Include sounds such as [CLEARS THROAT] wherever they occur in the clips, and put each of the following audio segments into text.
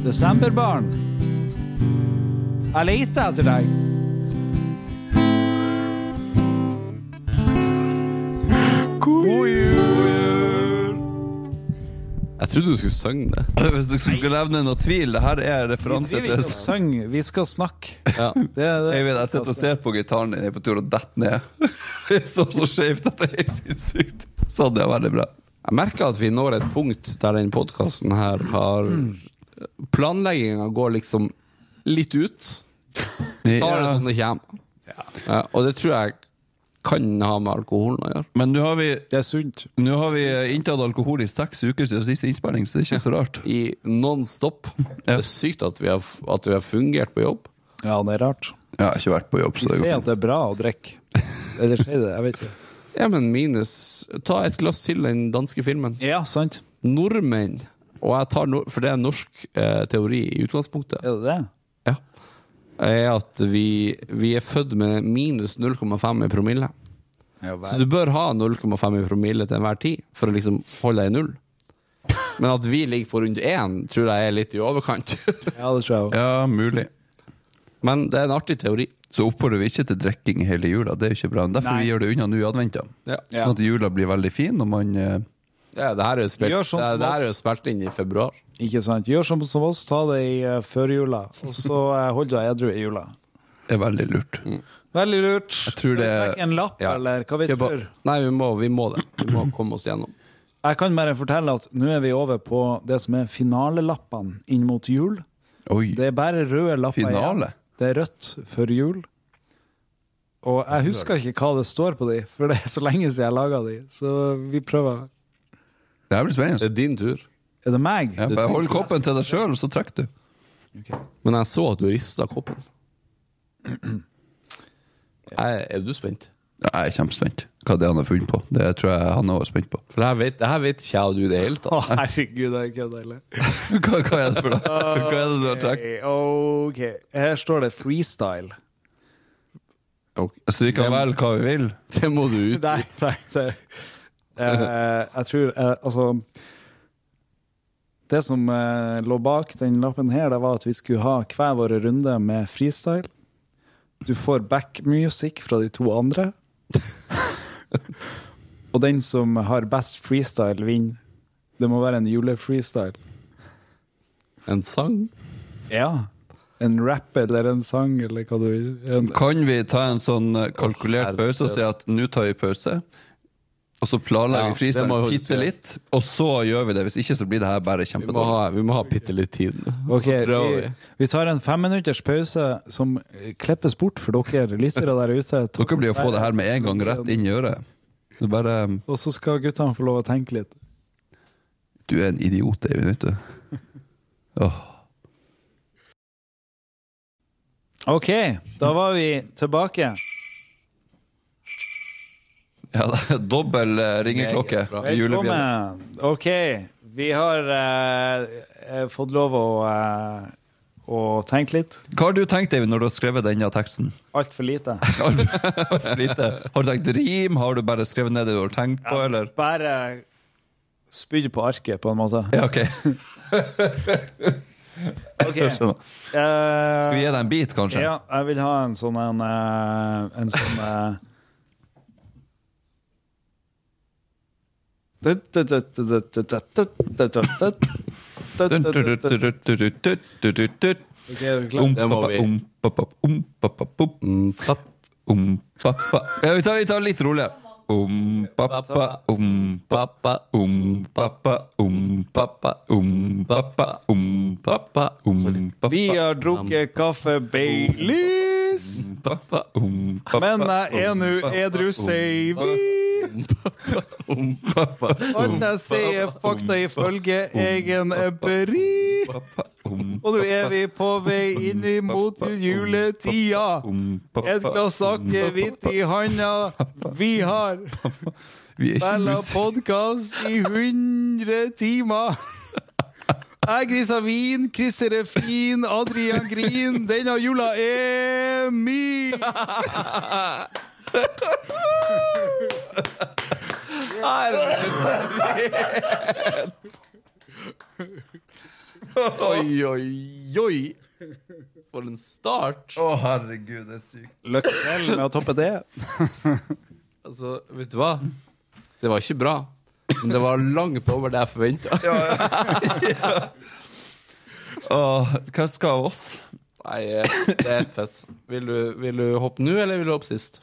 Desemberbarn. Jeg leter etter deg. God jul! Jeg trodde du skulle synge det. [LAUGHS] Hvis du skulle levne noe tvil, det her er Vi referanse driver ikke til og synger, vi skal snakke. Ja. [LAUGHS] Det det. Eivind, jeg sitter og ser på gitaren din, jeg er på tur å dette ned. [LAUGHS] Det er så skjevt at det er helt sinnssykt. Sånn, det er veldig bra. Jeg merker at vi når et punkt der den podkasten her har Planlegginga går liksom litt ut. Tar det Ja. som det kommer. Ja, og det tror jeg kan ha med alkoholen å gjøre. Men nå har vi Det er sunt. Nå har vi inntatt alkohol i seks uker siden siste innspilling, så det er ikke så rart. I non stop. Det er sykt at vi har, at vi har fungert på jobb. Ja, det er rart. Jeg har ikke vært på jobb, Vi så vi sier at det er bra å drikke. Eller sier det, jeg vet ikke. Ja, men minus Ta et glass til den danske filmen. Ja, sant. Nordmenn, og jeg tar no for det er en norsk eh, teori i utgangspunktet, Er det det? ja, er at vi, vi er født med minus 0,5 i promille. Ja, Så du bør ha 0,5 i promille til enhver tid for å liksom holde deg i null. Men at vi ligger på rundt én, tror jeg er litt i overkant. [LAUGHS] ja, det tror jeg også. Ja, mulig. Men det er en artig teori. Så oppfordrer vi ikke til drikking hele jula. Det er jo ikke bra. Derfor Nei. vi gjør det unna nå i adventa. Ja. Ja. Sånn at jula blir veldig fin, og man eh, Ja, det her er jo spilt, sånn det, det her er jo spilt inn i februar. Ikke sant. Gjør som, som oss, ta det i uh, førjula, og så uh, hold deg edru i jula. Det er veldig lurt. Veldig lurt. Jeg tror Skal vi det- trekke en lapp, Ja. eller hva vi Kjøp- tror? Nei, vi må, vi må det. Vi må komme oss gjennom. Jeg kan bare fortelle at nå er vi over på det som er finalelappene inn mot jul. Oi. Det er bare røde lapper Finale? igjen. Det er rødt før jul. Og jeg husker ikke hva det står på de, for det er så lenge siden jeg laga de. Så vi prøver. Det her blir spennende. Det er din tur. Er det meg? Ja, bare hold koppen til deg sjøl, så trekker du. Men jeg så at du rista koppen. [CLEARS THROAT] Er, er du spent? Ja, Jeg er kjempespent hva det er han har funnet på. Det tror jeg han er også spent på. For det her vet, det her vet ikke jeg og du i det hele Å, herregud, det er ikke deilig. [LAUGHS] Hva, hva er det for noe? Hva er det du har trukket? Ok, her står det freestyle. Okay. Så vi kan velge hva vi vil? Det må du ut. Nei, nei, nei. Eh, jeg tror eh, Altså Det som eh, lå bak den lappen her, det var at vi skulle ha hver våre runde med freestyle. Du får backmusikk fra de to andre. [LAUGHS] Og den som har best freestyle, vinner. Det må være en julefreestyle. En sang? Ja. En rap eller en sang eller hva du vil. En- Kan vi ta en sånn eh, kalkulert pause og si at nå tar vi pause? Og så planlegger Ja, vi freestyle det må bitte litt, og så gjør vi det. Hvis ikke så blir det her bare Vi må kjempedårlig. ha, vi må ha bitte litt tid. Okay, Ok, vi, vi. vi tar en femminutters pause som klippes bort for dere lyttere der ute. Dere blir å få det her med en gang rett inn i øret. Bare Og så skal guttene få lov å tenke litt. Du er en idiot, Eivind, vet du. [LAUGHS] Oh. OK, da var vi tilbake. Ja, [LAUGHS] dobbel eh, ringeklokke. Velkommen. OK, vi har eh, eh, fått lov å, eh, å tenke litt. Hva har du tenkt, deg når du har skrevet denne teksten? Altfor lite. [LAUGHS] Alt for lite. har du tenkt rim? Har du bare skrevet ned det du har tenkt på, eller? Bare spydd på arket, på en måte. Ja, ok. [LAUGHS] okay. Jeg skjønner. Eh, Skal vi gi deg en bit, kanskje? Ja, jeg vil ha en sånn en, eh, en sånn eh, Ok, er du klar? Om, Det må pappa, vi. om, pappa, om, pappa, pop, Mm, papp. om, pappa. Vi tar, tar litt roligere. Om, pappa, om, pappa, om, pappa, om, pappa, om, pappa, om, pappa, om, pappa. Vi har drukket kaffe Baileys, men jeg er nå edru, sier vi. [LAUGHS] Alt sier er fakta ifølge egen empiri. Og nå er vi på vei inn mot juletida. Et glass akevitt i handa. Vi har spilla podkast i 100 timer. Jeg grisa vin, Christer er fin, Adrian grin. Denne jula er min! [LAUGHS] Oi, oi, oi! For en start! Å, herregud, det er sykt. Lykke til med å toppe det. [LAUGHS] Altså, vet du hva? Det var ikke bra. Men det var langt over det jeg forventa. [LAUGHS] Hva skal av oss? Nei, eh, det er helt fett. Vil du, vil du hoppe nå, eller vil du hoppe sist?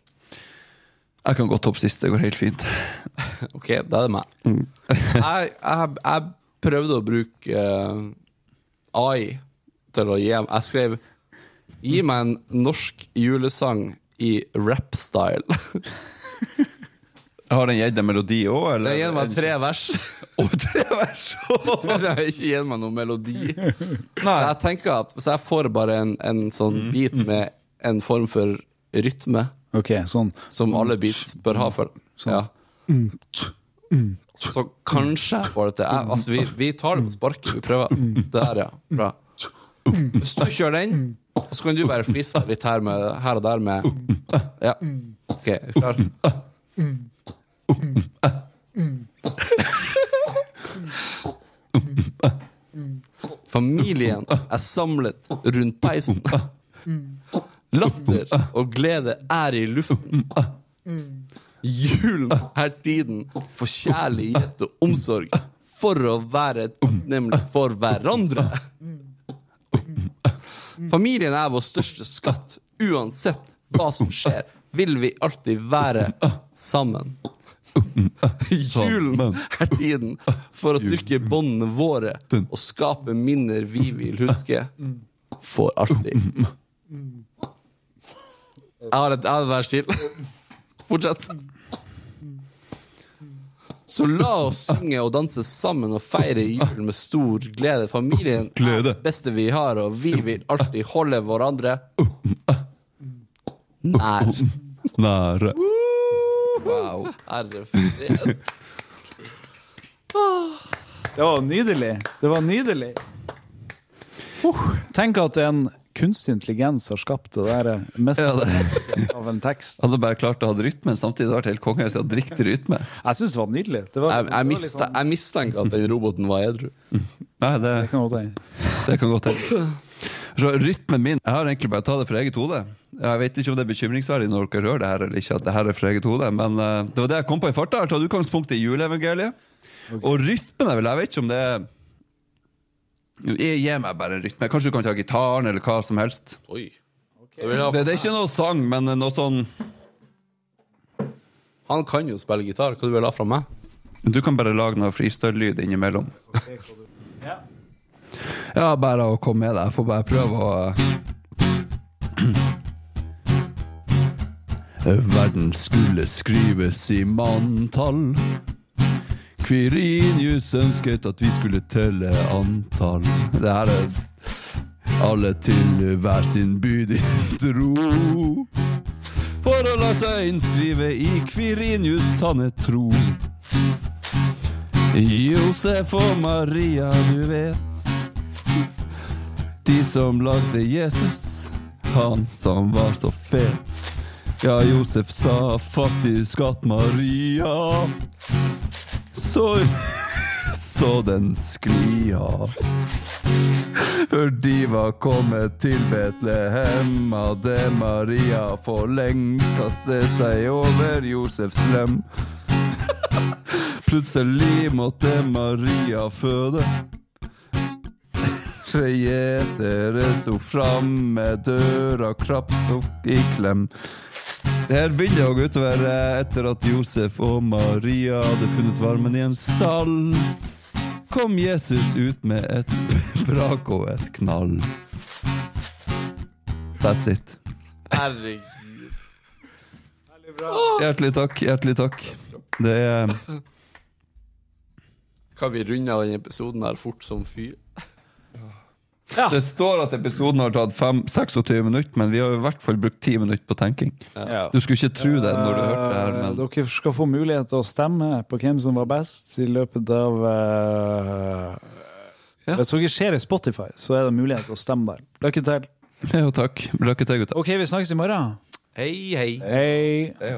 Jeg kan godt hoppe sist. Det går helt fint. [LAUGHS] Ok, da er det meg. [LAUGHS] Jeg, jeg, jeg prøvde å bruke uh, AI til å gi Jeg skrev Gi meg en norsk julesang i rap-style. Har den gitt deg melodi òg, Det gir meg tre vers. [LAUGHS] Og tre vers! Men den har ikke gitt meg noen melodi. Så jeg tenker at Hvis jeg får bare en, en sånn bit med en form for rytme, Ok, sånn. som alle beats bør ha for ja. Så kanskje får det til. Jeg, altså, vi, vi tar det på sparket. Vi prøver. Der, ja. Bra. Hvis du kjører den, så kan du bare flise litt her, med, her og der med Ja. OK, er du klar? Familien er samlet rundt peisen. Latter og glede er i luften. Julen er tiden for kjærlighet og omsorg. For å være takknemlig for hverandre. Familien er vår største skatt. Uansett hva som skjer, vil vi alltid være sammen. Julen er tiden for å styrke båndene våre og skape minner vi vil huske for alltid. Jeg har et, jeg har til. [LAUGHS] Fortsett. Så la oss synge og danse sammen og feire jul med stor glede. Familien er det beste vi har, og vi vil alltid holde hverandre nær. Nære. Wow. Herre fred. Det var nydelig. Det var nydelig. Uh, tenk at en kunstig intelligens har skapt det der mest [LAUGHS] Ja, det- av en tekst. Hadde bare klart å ha rytmen samtidig så hadde helt konge hvis jeg hadde riktig rytme. Jeg syns det var nydelig. Det var, Jeg, jeg, mista, sånn- jeg mistenker at den roboten var edru. [LAUGHS] Nei, det, det kan godt hende. [LAUGHS] det kan godt hende. Så rytmen min Jeg har egentlig bare tatt det fra eget hode. Jeg vet ikke om det er bekymringsverdig når dere hører det her, eller ikke, at det her er fra eget hode, men uh, det var det jeg kom på i farta. Jeg har tatt utgangspunkt i juleevangeliet. Og rytmen er vel Jeg vet ikke om det er Gi meg bare en rytme. Kanskje du kan ta gitaren, eller hva som helst. Oi. Okay. Det, det er ikke noe sang, men noe sånn Han kan jo spille gitar. Hva du vil ha fra meg? Du kan bare lage noe freestyle-lyd innimellom. Ja, bare å komme med deg. Jeg får bare prøve å [CLEARS THROAT] Verden skulle skrives i manntall. Kvirinius ønsket at vi skulle telle antall. Det her er alle til hver sin by de dro. For å la seg innskrive i Kvirinius sanne tro. Josef og Maria, du vet. De som lagde Jesus, han som var så fet. Ja, Josef sa faktisk at Maria så så den sklia. For de var kommet til Betlehem, hadde Maria for lengst kastet seg over Josefs lem. Plutselig måtte Maria føde. Tre gjetere sto fram med døra krapt tok i klem. Her begynner å gå utover eh, etter at Josef og Maria hadde funnet varmen i en stall. Kom Jesus ut med et [LAUGHS] brak og et knall. That's it. Herregud. Hjertelig takk, hjertelig takk. Det er Kan vi runde av denne episoden her fort som fy? Det står at episoden har tatt 5, 26 minutter, men vi har i hvert fall brukt 10 minutter på tenking. Ja. Du skulle ikke tro det når du hørte det her, Eh, men Dere skal få mulighet til å stemme på hvem som var best i løpet av uh... Ja. Hvis dere ser i Spotify, så er det mulighet til å stemme der. Lykke til. [LAUGHS] Jo, takk. Lykke til, gutta. OK, vi snakkes i morgen. Hei, hei. Hei. Hei.